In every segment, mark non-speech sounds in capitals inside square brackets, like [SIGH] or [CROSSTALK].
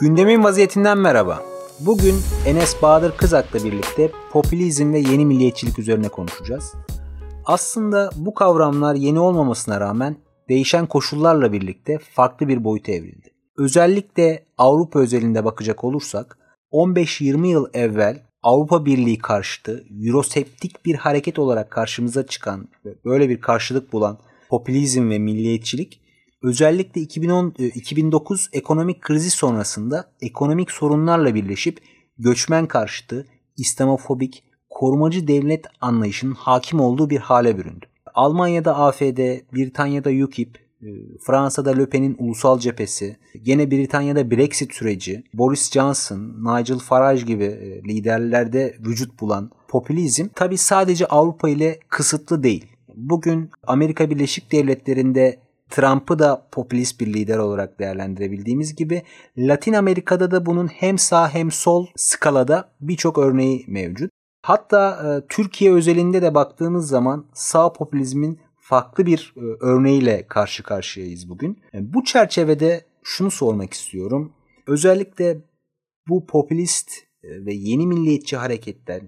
Gündemin vaziyetinden merhaba. Bugün Enes Bahadır Kızak'la birlikte popülizm ve yeni milliyetçilik üzerine konuşacağız. Aslında bu kavramlar yeni olmamasına rağmen değişen koşullarla birlikte farklı bir boyuta evrildi. Özellikle Avrupa özelinde bakacak olursak 15-20 yıl evvel Avrupa Birliği karşıtı Euroseptik bir hareket olarak karşımıza çıkan ve böyle bir karşılık bulan popülizm ve milliyetçilik özellikle 2010 2009 e, ekonomik krizi sonrasında ekonomik sorunlarla birleşip göçmen karşıtı, İslamofobik, korumacı devlet anlayışının hakim olduğu bir hale büründü. Almanya'da AFD, Britanya'da UKIP, e, Fransa'da Le Pen'in ulusal cephesi, gene Britanya'da Brexit süreci, Boris Johnson, Nigel Farage gibi e, liderlerde vücut bulan popülizm tabi sadece Avrupa ile kısıtlı değil. Bugün Amerika Birleşik Devletleri'nde Trump'ı da popülist bir lider olarak değerlendirebildiğimiz gibi Latin Amerika'da da bunun hem sağ hem sol skalada birçok örneği mevcut. Hatta e, Türkiye özelinde de baktığımız zaman sağ popülizmin farklı bir e, örneğiyle karşı karşıyayız bugün. E, bu çerçevede şunu sormak istiyorum. Özellikle bu popülist e, ve yeni milliyetçi hareketler,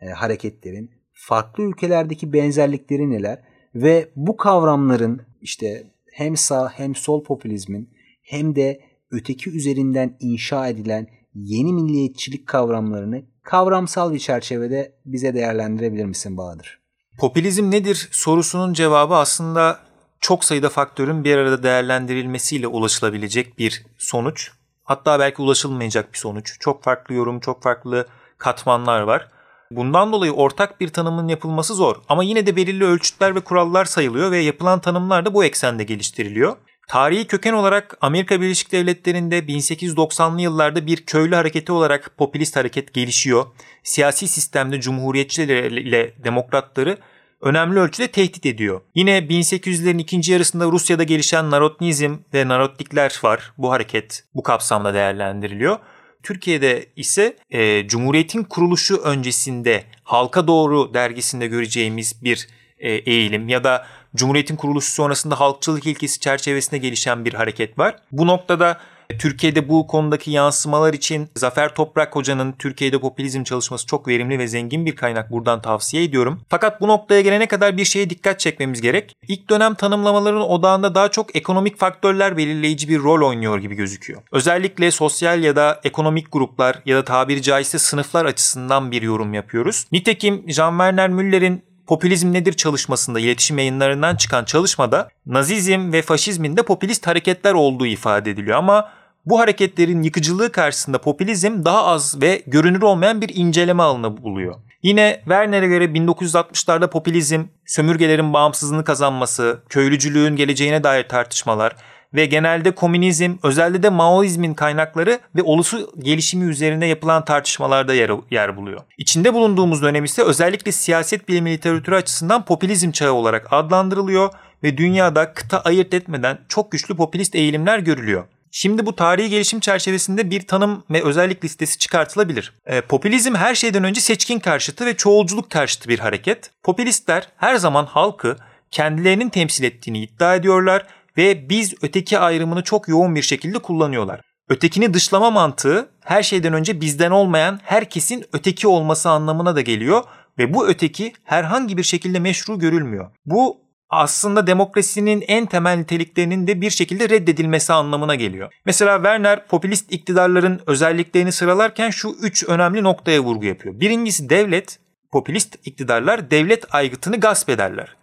e, hareketlerin farklı ülkelerdeki benzerlikleri neler ve bu kavramların işte hem sağ hem sol popülizmin hem de öteki üzerinden inşa edilen yeni milliyetçilik kavramlarını kavramsal bir çerçevede bize değerlendirebilir misin Bahadır? Popülizm nedir sorusunun cevabı aslında çok sayıda faktörün bir arada değerlendirilmesiyle ulaşılabilecek bir sonuç. Hatta belki ulaşılmayacak bir sonuç. Çok farklı yorum, çok farklı katmanlar var. Bundan dolayı ortak bir tanımın yapılması zor ama yine de belirli ölçütler ve kurallar sayılıyor ve yapılan tanımlar da bu eksende geliştiriliyor. Tarihi köken olarak Amerika Birleşik Devletleri'nde 1890'lı yıllarda bir köylü hareketi olarak popülist hareket gelişiyor. Siyasi sistemde cumhuriyetçiler ile demokratları önemli ölçüde tehdit ediyor. Yine 1800'lerin ikinci yarısında Rusya'da gelişen Narodnizm ve Narodnikler var. Bu hareket bu kapsamda değerlendiriliyor. Türkiye'de ise e, Cumhuriyet'in kuruluşu öncesinde Halka Doğru dergisinde göreceğimiz bir e, eğilim ya da Cumhuriyet'in kuruluşu sonrasında halkçılık ilkesi çerçevesinde gelişen bir hareket var. Bu noktada Türkiye'de bu konudaki yansımalar için Zafer Toprak Hoca'nın Türkiye'de popülizm çalışması çok verimli ve zengin bir kaynak buradan tavsiye ediyorum. Fakat bu noktaya gelene kadar bir şeye dikkat çekmemiz gerek. İlk dönem tanımlamaların odağında daha çok ekonomik faktörler belirleyici bir rol oynuyor gibi gözüküyor. Özellikle sosyal ya da ekonomik gruplar ya da tabiri caizse sınıflar açısından bir yorum yapıyoruz. Nitekim Jean Werner Müller'in Popülizm Nedir çalışmasında iletişim yayınlarından çıkan çalışmada Nazizm ve faşizmin de popülist hareketler olduğu ifade ediliyor ama bu hareketlerin yıkıcılığı karşısında popülizm daha az ve görünür olmayan bir inceleme alanı buluyor. Yine Werner'e göre 1960'larda popülizm, sömürgelerin bağımsızlığını kazanması, köylücülüğün geleceğine dair tartışmalar ve genelde komünizm, özellikle de Maoizmin kaynakları ve olası gelişimi üzerine yapılan tartışmalarda yer, yer buluyor. İçinde bulunduğumuz dönem ise özellikle siyaset bilimi literatürü açısından popülizm çağı olarak adlandırılıyor ve dünyada kıta ayırt etmeden çok güçlü popülist eğilimler görülüyor. Şimdi bu tarihi gelişim çerçevesinde bir tanım ve özellik listesi çıkartılabilir. E, popülizm her şeyden önce seçkin karşıtı ve çoğulculuk karşıtı bir hareket. Popülistler her zaman halkı kendilerinin temsil ettiğini iddia ediyorlar ve biz öteki ayrımını çok yoğun bir şekilde kullanıyorlar. Ötekini dışlama mantığı her şeyden önce bizden olmayan herkesin öteki olması anlamına da geliyor ve bu öteki herhangi bir şekilde meşru görülmüyor. Bu aslında demokrasinin en temel niteliklerinin de bir şekilde reddedilmesi anlamına geliyor. Mesela Werner popülist iktidarların özelliklerini sıralarken şu üç önemli noktaya vurgu yapıyor. Birincisi devlet, popülist iktidarlar devlet aygıtını gasp ederler.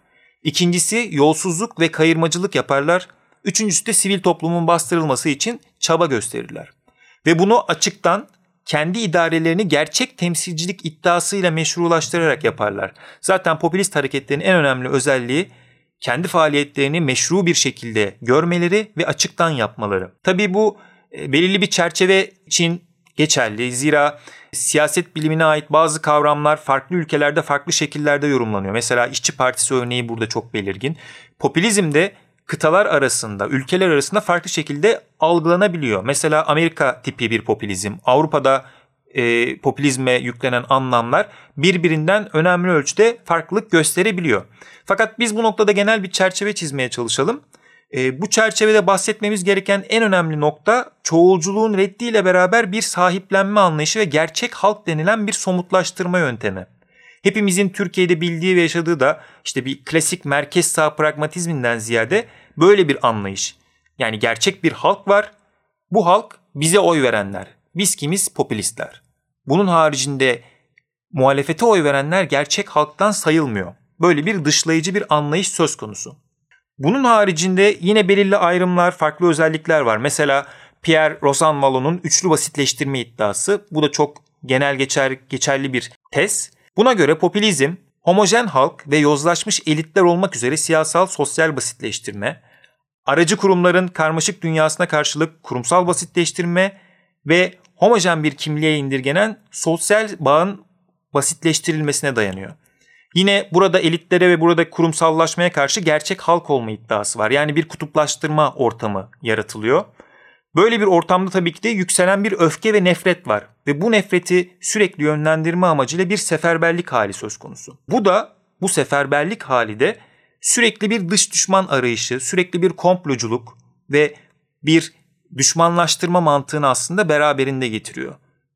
İkincisi yolsuzluk ve kayırmacılık yaparlar. Üçüncüsü de sivil toplumun bastırılması için çaba gösterirler. Ve bunu açıktan kendi idarelerini gerçek temsilcilik iddiasıyla meşrulaştırarak yaparlar. Zaten popülist hareketlerin en önemli özelliği kendi faaliyetlerini meşru bir şekilde görmeleri ve açıktan yapmaları. Tabii bu e, belirli bir çerçeve için geçerli. Zira siyaset bilimine ait bazı kavramlar farklı ülkelerde farklı şekillerde yorumlanıyor. Mesela İşçi Partisi örneği burada çok belirgin. Popülizm de kıtalar arasında, ülkeler arasında farklı şekilde algılanabiliyor. Mesela Amerika tipi bir popülizm, Avrupa'da e, popülizme yüklenen anlamlar birbirinden önemli ölçüde farklılık gösterebiliyor. Fakat biz bu noktada genel bir çerçeve çizmeye çalışalım. E, bu çerçevede bahsetmemiz gereken en önemli nokta çoğulculuğun reddiyle beraber bir sahiplenme anlayışı ve gerçek halk denilen bir somutlaştırma yöntemi. Hepimizin Türkiye'de bildiği ve yaşadığı da işte bir klasik merkez sağ pragmatizminden ziyade böyle bir anlayış. Yani gerçek bir halk var. Bu halk bize oy verenler. Biz kimiz? Popülistler. Bunun haricinde muhalefete oy verenler gerçek halktan sayılmıyor. Böyle bir dışlayıcı bir anlayış söz konusu. Bunun haricinde yine belirli ayrımlar, farklı özellikler var. Mesela Pierre Rosanvallon'un üçlü basitleştirme iddiası. Bu da çok genel geçer, geçerli bir tez. Buna göre popülizm, homojen halk ve yozlaşmış elitler olmak üzere siyasal sosyal basitleştirme, aracı kurumların karmaşık dünyasına karşılık kurumsal basitleştirme ve homojen bir kimliğe indirgenen sosyal bağın basitleştirilmesine dayanıyor. Yine burada elitlere ve burada kurumsallaşmaya karşı gerçek halk olma iddiası var. Yani bir kutuplaştırma ortamı yaratılıyor. Böyle bir ortamda tabii ki de yükselen bir öfke ve nefret var ve bu nefreti sürekli yönlendirme amacıyla bir seferberlik hali söz konusu. Bu da bu seferberlik hali de sürekli bir dış düşman arayışı, sürekli bir komploculuk ve bir düşmanlaştırma mantığını aslında beraberinde getiriyor.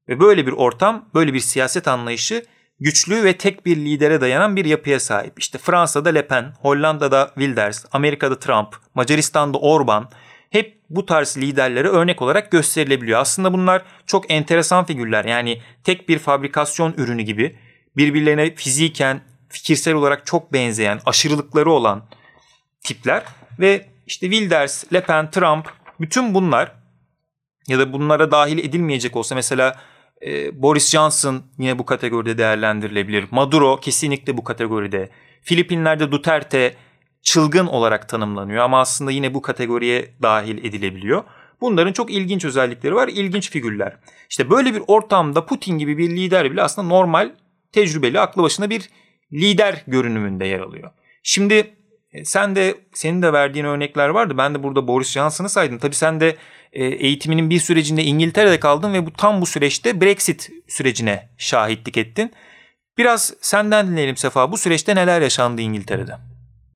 Ve böyle bir ortam, böyle bir siyaset anlayışı güçlü ve tek bir lidere dayanan bir yapıya sahip. İşte Fransa'da Le Pen, Hollanda'da Wilders, Amerika'da Trump, Macaristan'da Orban hep bu tarz liderlere örnek olarak gösterilebiliyor. Aslında bunlar çok enteresan figürler. Yani tek bir fabrikasyon ürünü gibi birbirlerine fiziken, fikirsel olarak çok benzeyen, aşırılıkları olan tipler ve işte Wilders, Le Pen, Trump bütün bunlar ya da bunlara dahil edilmeyecek olsa mesela e, Boris Johnson yine bu kategoride değerlendirilebilir. Maduro kesinlikle bu kategoride. Filipinler'de Duterte çılgın olarak tanımlanıyor ama aslında yine bu kategoriye dahil edilebiliyor. Bunların çok ilginç özellikleri var, ilginç figürler. İşte böyle bir ortamda Putin gibi bir lider bile aslında normal, tecrübeli, aklı başına bir lider görünümünde yer alıyor. Şimdi sen de senin de verdiğin örnekler vardı. Ben de burada Boris Johnson'ı saydım. Tabii sen de e, eğitiminin bir sürecinde İngiltere'de kaldın ve bu tam bu süreçte Brexit sürecine şahitlik ettin. Biraz senden dinleyelim Sefa. Bu süreçte neler yaşandı İngiltere'de?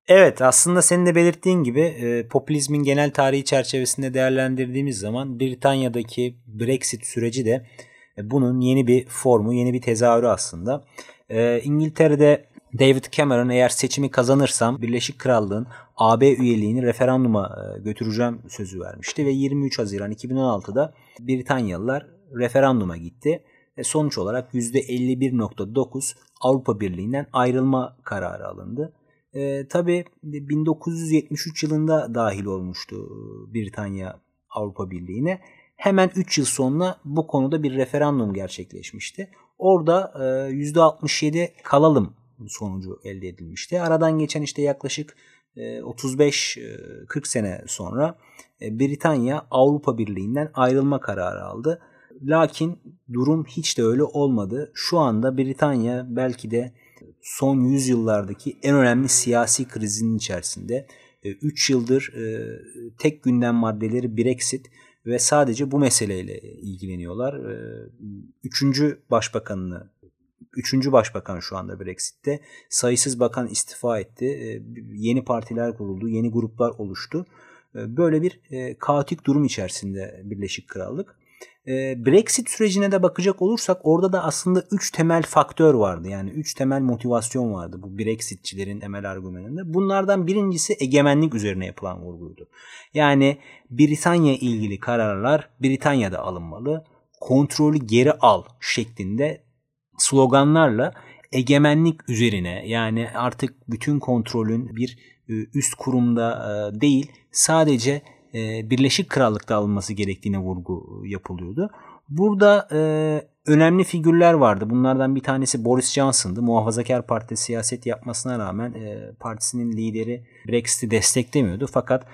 Evet aslında senin de belirttiğin gibi e, popülizmin genel tarihi çerçevesinde değerlendirdiğimiz zaman Britanya'daki Brexit süreci de e, bunun yeni bir formu, yeni bir tezahürü aslında. E, İngiltere'de David Cameron eğer seçimi kazanırsam Birleşik Krallığın AB üyeliğini referanduma e, götüreceğim sözü vermişti ve 23 Haziran 2016'da Britanyalılar referanduma gitti. Ve sonuç olarak %51.9 Avrupa Birliği'nden ayrılma kararı alındı. E, tabii 1973 yılında dahil olmuştu e, Britanya Avrupa Birliği'ne. Hemen 3 yıl sonra bu konuda bir referandum gerçekleşmişti. Orada e, %67 kalalım sonucu elde edilmişti. Aradan geçen işte yaklaşık 35-40 e, sene sonra e, Britanya Avrupa Birliği'nden ayrılma kararı aldı. Lakin durum hiç de öyle olmadı. Şu anda Britanya belki de son yüzyıllardaki en önemli siyasi krizinin içerisinde. 3 e, yıldır tek gündem maddeleri Brexit ve sadece bu meseleyle ilgileniyorlar. Üçüncü başbakanını Üçüncü başbakan şu anda Brexit'te. Sayısız bakan istifa etti. Ee, yeni partiler kuruldu. Yeni gruplar oluştu. Ee, böyle bir e, kaotik durum içerisinde Birleşik Krallık. Brexit sürecine de bakacak olursak orada da aslında üç temel faktör vardı. Yani üç temel motivasyon vardı bu Brexitçilerin temel argümanında. Bunlardan birincisi egemenlik üzerine yapılan vurguydu. Yani Britanya ilgili kararlar Britanya'da alınmalı. Kontrolü geri al şeklinde sloganlarla egemenlik üzerine yani artık bütün kontrolün bir e, üst kurumda e, değil sadece e, Birleşik Krallık'ta alınması gerektiğine vurgu yapılıyordu. Burada önemli figürler vardı. Bunlardan bir tanesi Boris Johnson'dı. Muhafazakar Parti siyaset yapmasına rağmen partisinin lideri Brexit'i desteklemiyordu. Fakat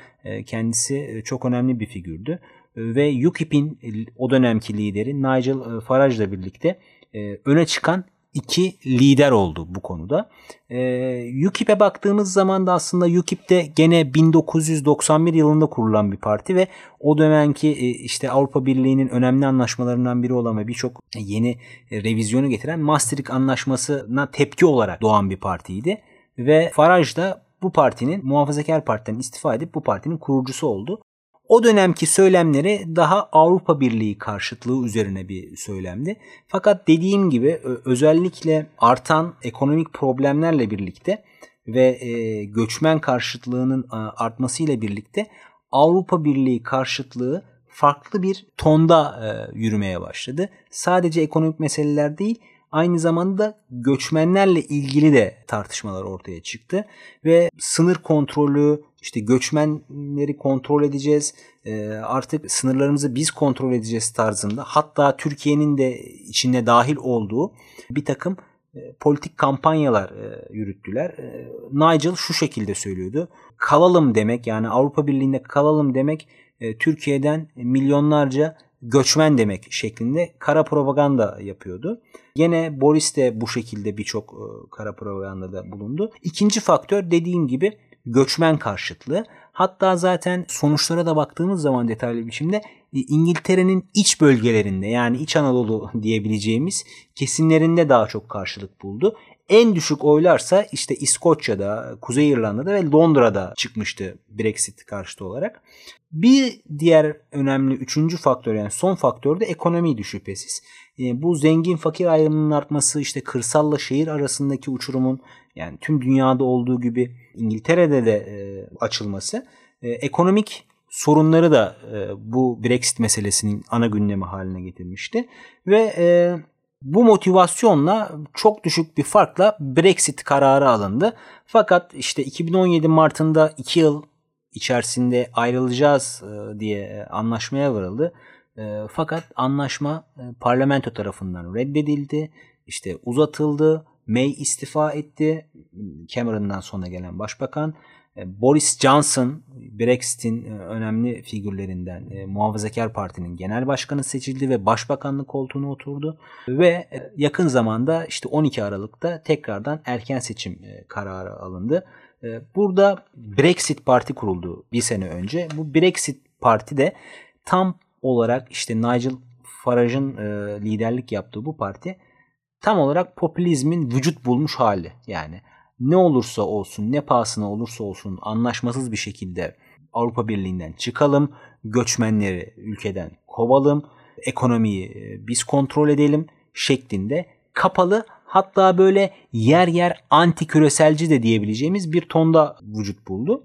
kendisi çok önemli bir figürdü. Ve UKIP'in o dönemki lideri Nigel Farage ile birlikte e, öne çıkan iki lider oldu bu konuda. E, UKIP'e baktığımız zaman da aslında UKIP de gene 1991 yılında kurulan bir parti ve o dönemki e, işte Avrupa Birliği'nin önemli anlaşmalarından biri olan ve birçok yeni e, revizyonu getiren Maastricht Anlaşması'na tepki olarak doğan bir partiydi. Ve Farage da bu partinin muhafazakar partiden istifa edip bu partinin kurucusu oldu. O dönemki söylemleri daha Avrupa Birliği karşıtlığı üzerine bir söylemdi. Fakat dediğim gibi özellikle artan ekonomik problemlerle birlikte ve e, göçmen karşıtlığının artmasıyla birlikte Avrupa Birliği karşıtlığı farklı bir tonda e, yürümeye başladı. Sadece ekonomik meseleler değil, aynı zamanda göçmenlerle ilgili de tartışmalar ortaya çıktı ve sınır kontrolü işte göçmenleri kontrol edeceğiz e, artık sınırlarımızı biz kontrol edeceğiz tarzında hatta Türkiye'nin de içinde dahil olduğu bir takım e, politik kampanyalar e, yürüttüler. Nigel şu şekilde söylüyordu. Kalalım demek yani Avrupa Birliği'nde kalalım demek Türkiye'den milyonlarca göçmen demek şeklinde kara propaganda yapıyordu. Gene Boris de bu şekilde birçok e, kara propagandada bulundu. İkinci faktör dediğim gibi göçmen karşıtlığı. Hatta zaten sonuçlara da baktığımız zaman detaylı biçimde e, İngiltere'nin iç bölgelerinde yani İç Anadolu [LAUGHS] diyebileceğimiz kesimlerinde daha çok karşılık buldu. En düşük oylarsa işte İskoçya'da, Kuzey İrlanda'da ve Londra'da çıkmıştı Brexit karşıtı olarak. Bir diğer önemli üçüncü faktör yani son faktör de ekonomiydi şüphesiz. E, bu zengin fakir ayrımının artması işte kırsalla şehir arasındaki uçurumun yani tüm dünyada olduğu gibi İngiltere'de de e, açılması e, ekonomik sorunları da bu Brexit meselesinin ana gündemi haline getirmişti ve bu motivasyonla çok düşük bir farkla Brexit kararı alındı. Fakat işte 2017 Mart'ında 2 yıl içerisinde ayrılacağız e, diye anlaşmaya varıldı. E, fakat anlaşma e, parlamento tarafından reddedildi. İşte uzatıldı. May istifa etti. Cameron'dan sonra gelen başbakan. Boris Johnson Brexit'in önemli figürlerinden Muhafazakar Parti'nin genel başkanı seçildi ve başbakanlık koltuğuna oturdu ve yakın zamanda işte 12 Aralık'ta tekrardan erken seçim kararı alındı. Ee, burada Brexit Parti kuruldu bir sene önce. Bu Brexit Parti de tam olarak işte Nigel Farage'ın e, liderlik yaptığı bu parti tam olarak popülizmin vücut bulmuş hali. Yani ne olursa olsun, ne pahasına olursa olsun anlaşmasız bir şekilde Avrupa Birliği'nden çıkalım, göçmenleri ülkeden kovalım, ekonomiyi e, biz kontrol edelim şeklinde kapalı hatta böyle yer yer anti küreselci de diyebileceğimiz bir tonda vücut buldu.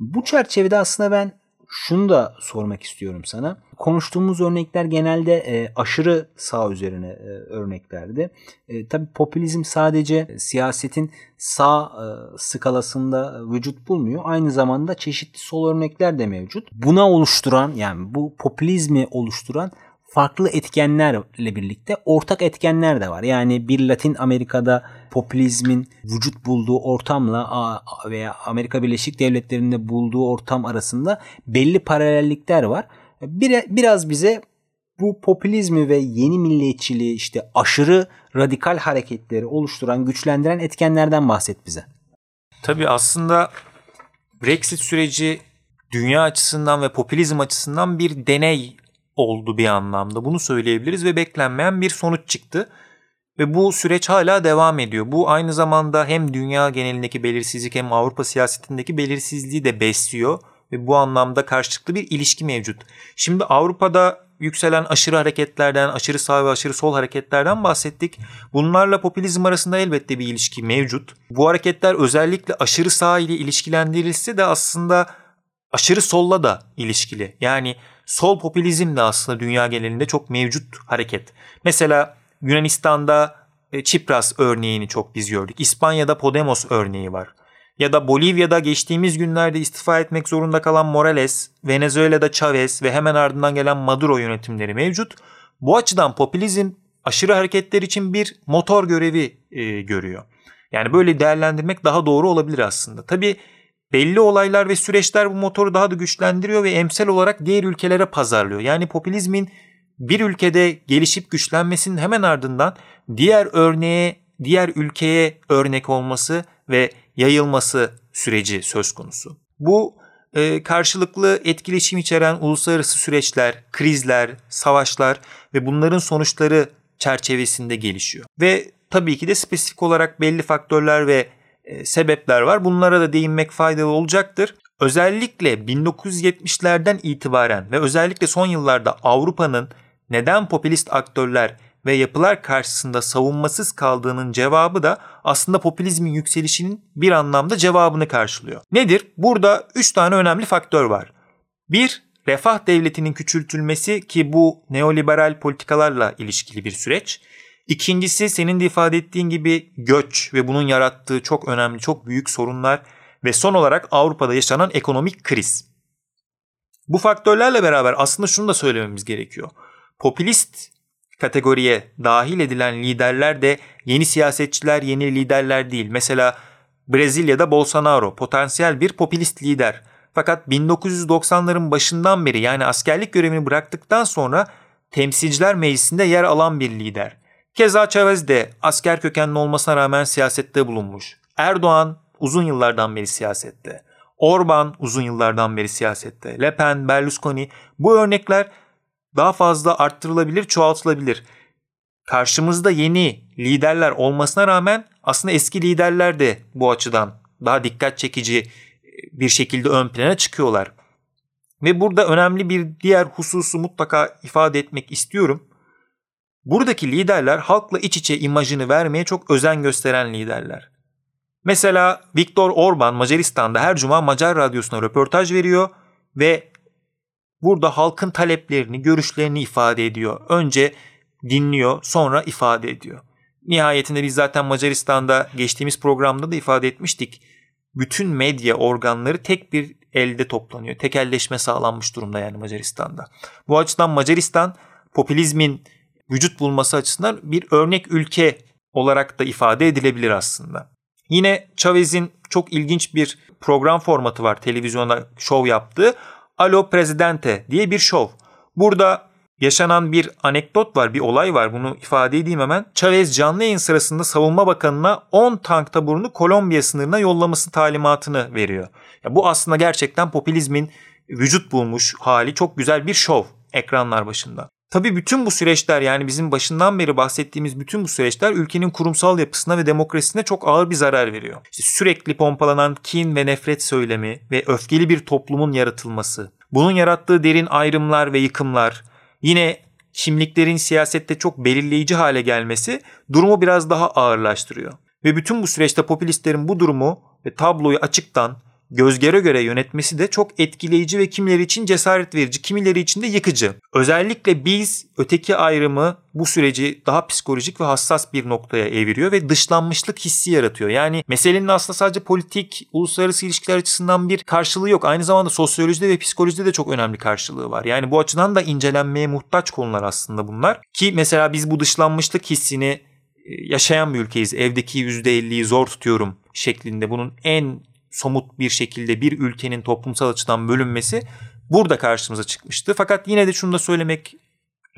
Bu çerçevede aslında ben şunu da sormak istiyorum sana. Konuştuğumuz örnekler genelde e, aşırı sağ üzerine e, örneklerdi. E, tabii popülizm sadece siyasetin sağ e, skalasında vücut bulmuyor. Aynı zamanda çeşitli sol örnekler de mevcut. Buna oluşturan yani bu popülizmi oluşturan farklı etkenlerle birlikte ortak etkenler de var. Yani bir Latin Amerika'da popülizmin vücut bulduğu ortamla veya Amerika Birleşik Devletleri'nde bulduğu ortam arasında belli paralellikler var. Bir, biraz bize bu popülizmi ve yeni milliyetçiliği işte aşırı radikal hareketleri oluşturan, güçlendiren etkenlerden bahset bize. Tabii aslında Brexit süreci dünya açısından ve popülizm açısından bir deney oldu bir anlamda. Bunu söyleyebiliriz ve beklenmeyen bir sonuç çıktı. Ve bu süreç hala devam ediyor. Bu aynı zamanda hem dünya genelindeki belirsizlik hem Avrupa siyasetindeki belirsizliği de besliyor ve bu anlamda karşılıklı bir ilişki mevcut. Şimdi Avrupa'da yükselen aşırı hareketlerden, aşırı sağ ve aşırı sol hareketlerden bahsettik. Bunlarla popülizm arasında elbette bir ilişki mevcut. Bu hareketler özellikle aşırı sağ ile ilişkilendirilse de aslında aşırı solla da ilişkili. Yani sol popülizm de aslında dünya genelinde çok mevcut hareket. Mesela Yunanistan'da e, Çipras örneğini çok biz gördük. İspanya'da Podemos örneği var. Ya da Bolivya'da geçtiğimiz günlerde istifa etmek zorunda kalan Morales, Venezuela'da Chavez ve hemen ardından gelen Maduro yönetimleri mevcut. Bu açıdan popülizm aşırı hareketler için bir motor görevi e, görüyor. Yani böyle değerlendirmek daha doğru olabilir aslında. Tabii Belli olaylar ve süreçler bu motoru daha da güçlendiriyor ve emsal olarak diğer ülkelere pazarlıyor. Yani popülizmin bir ülkede gelişip güçlenmesinin hemen ardından diğer örneğe, diğer ülkeye örnek olması ve yayılması süreci söz konusu. Bu e, karşılıklı etkileşim içeren uluslararası süreçler, krizler, savaşlar ve bunların sonuçları çerçevesinde gelişiyor. Ve tabii ki de spesifik olarak belli faktörler ve sebepler var. Bunlara da değinmek faydalı olacaktır. Özellikle 1970'lerden itibaren ve özellikle son yıllarda Avrupa'nın neden popülist aktörler ve yapılar karşısında savunmasız kaldığının cevabı da aslında popülizmin yükselişinin bir anlamda cevabını karşılıyor. Nedir? Burada 3 tane önemli faktör var. Bir, refah devletinin küçültülmesi ki bu neoliberal politikalarla ilişkili bir süreç. İkincisi senin de ifade ettiğin gibi göç ve bunun yarattığı çok önemli, çok büyük sorunlar ve son olarak Avrupa'da yaşanan ekonomik kriz. Bu faktörlerle beraber aslında şunu da söylememiz gerekiyor. Popülist kategoriye dahil edilen liderler de yeni siyasetçiler, yeni liderler değil. Mesela Brezilya'da Bolsonaro potansiyel bir popülist lider. Fakat 1990'ların başından beri yani askerlik görevini bıraktıktan sonra temsilciler meclisinde yer alan bir lider. Keza Chavez de asker kökenli olmasına rağmen siyasette bulunmuş. Erdoğan uzun yıllardan beri siyasette. Orban uzun yıllardan beri siyasette. Le Pen, Berlusconi bu örnekler daha fazla arttırılabilir, çoğaltılabilir. Karşımızda yeni liderler olmasına rağmen aslında eski liderler de bu açıdan daha dikkat çekici e, bir şekilde ön plana çıkıyorlar. Ve burada önemli bir diğer hususu mutlaka ifade etmek istiyorum. Buradaki liderler halkla iç içe imajını vermeye çok özen gösteren liderler. Mesela Viktor Orban Macaristan'da her cuma Macar radyosuna röportaj veriyor ve burada halkın taleplerini, görüşlerini ifade ediyor. Önce dinliyor, sonra ifade ediyor. Nihayetinde biz zaten Macaristan'da geçtiğimiz programda da ifade etmiştik. Bütün medya organları tek bir elde toplanıyor. Tekelleşme sağlanmış durumda yani Macaristan'da. Bu açıdan Macaristan popülizmin vücut bulması açısından bir örnek ülke olarak da ifade edilebilir aslında. Yine Chavez'in çok ilginç bir program formatı var televizyonda şov yaptığı. Alo Presidente diye bir şov. Burada yaşanan bir anekdot var, bir olay var. Bunu ifade edeyim hemen. Chavez canlı yayın sırasında savunma bakanına 10 tank taburunu Kolombiya sınırına yollaması talimatını veriyor. Ya bu aslında gerçekten popülizmin vücut bulmuş hali çok güzel bir şov ekranlar başında. Tabii bütün bu süreçler yani bizim başından beri bahsettiğimiz bütün bu süreçler ülkenin kurumsal yapısına ve demokrasisine çok ağır bir zarar veriyor. İşte sürekli pompalanan kin ve nefret söylemi ve öfkeli bir toplumun yaratılması, bunun yarattığı derin ayrımlar ve yıkımlar, yine kimliklerin siyasette çok belirleyici hale gelmesi durumu biraz daha ağırlaştırıyor. Ve bütün bu süreçte popülistlerin bu durumu ve tabloyu açıktan göz göre yönetmesi de çok etkileyici ve kimileri için cesaret verici, kimileri için de yıkıcı. Özellikle biz öteki ayrımı bu süreci daha psikolojik ve hassas bir noktaya eviriyor ve dışlanmışlık hissi yaratıyor. Yani meselenin aslında sadece politik, uluslararası ilişkiler açısından bir karşılığı yok. Aynı zamanda sosyolojide ve psikolojide de çok önemli karşılığı var. Yani bu açıdan da incelenmeye muhtaç konular aslında bunlar. Ki mesela biz bu dışlanmışlık hissini yaşayan bir ülkeyiz. Evdeki %50'yi zor tutuyorum şeklinde bunun en somut bir şekilde bir ülkenin toplumsal açıdan bölünmesi burada karşımıza çıkmıştı. Fakat yine de şunu da söylemek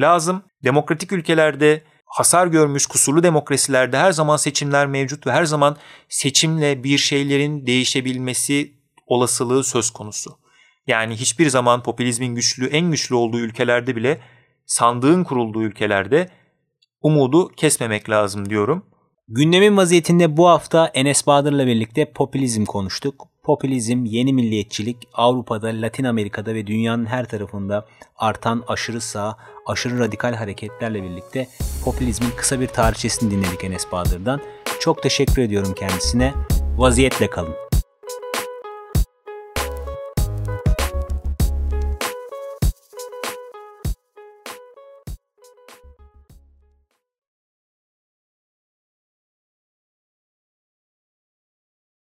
lazım. Demokratik ülkelerde hasar görmüş kusurlu demokrasilerde her zaman seçimler mevcut ve her zaman seçimle bir şeylerin değişebilmesi olasılığı söz konusu. Yani hiçbir zaman popülizmin güçlü, en güçlü olduğu ülkelerde bile sandığın kurulduğu ülkelerde umudu kesmemek lazım diyorum. Gündemin vaziyetinde bu hafta Enes Bahadır'la birlikte popülizm konuştuk. Popülizm, yeni milliyetçilik Avrupa'da, Latin Amerika'da ve dünyanın her tarafında artan aşırı sağ, aşırı radikal hareketlerle birlikte popülizmin kısa bir tarihçesini dinledik Enes Bahadır'dan. Çok teşekkür ediyorum kendisine. Vaziyetle kalın.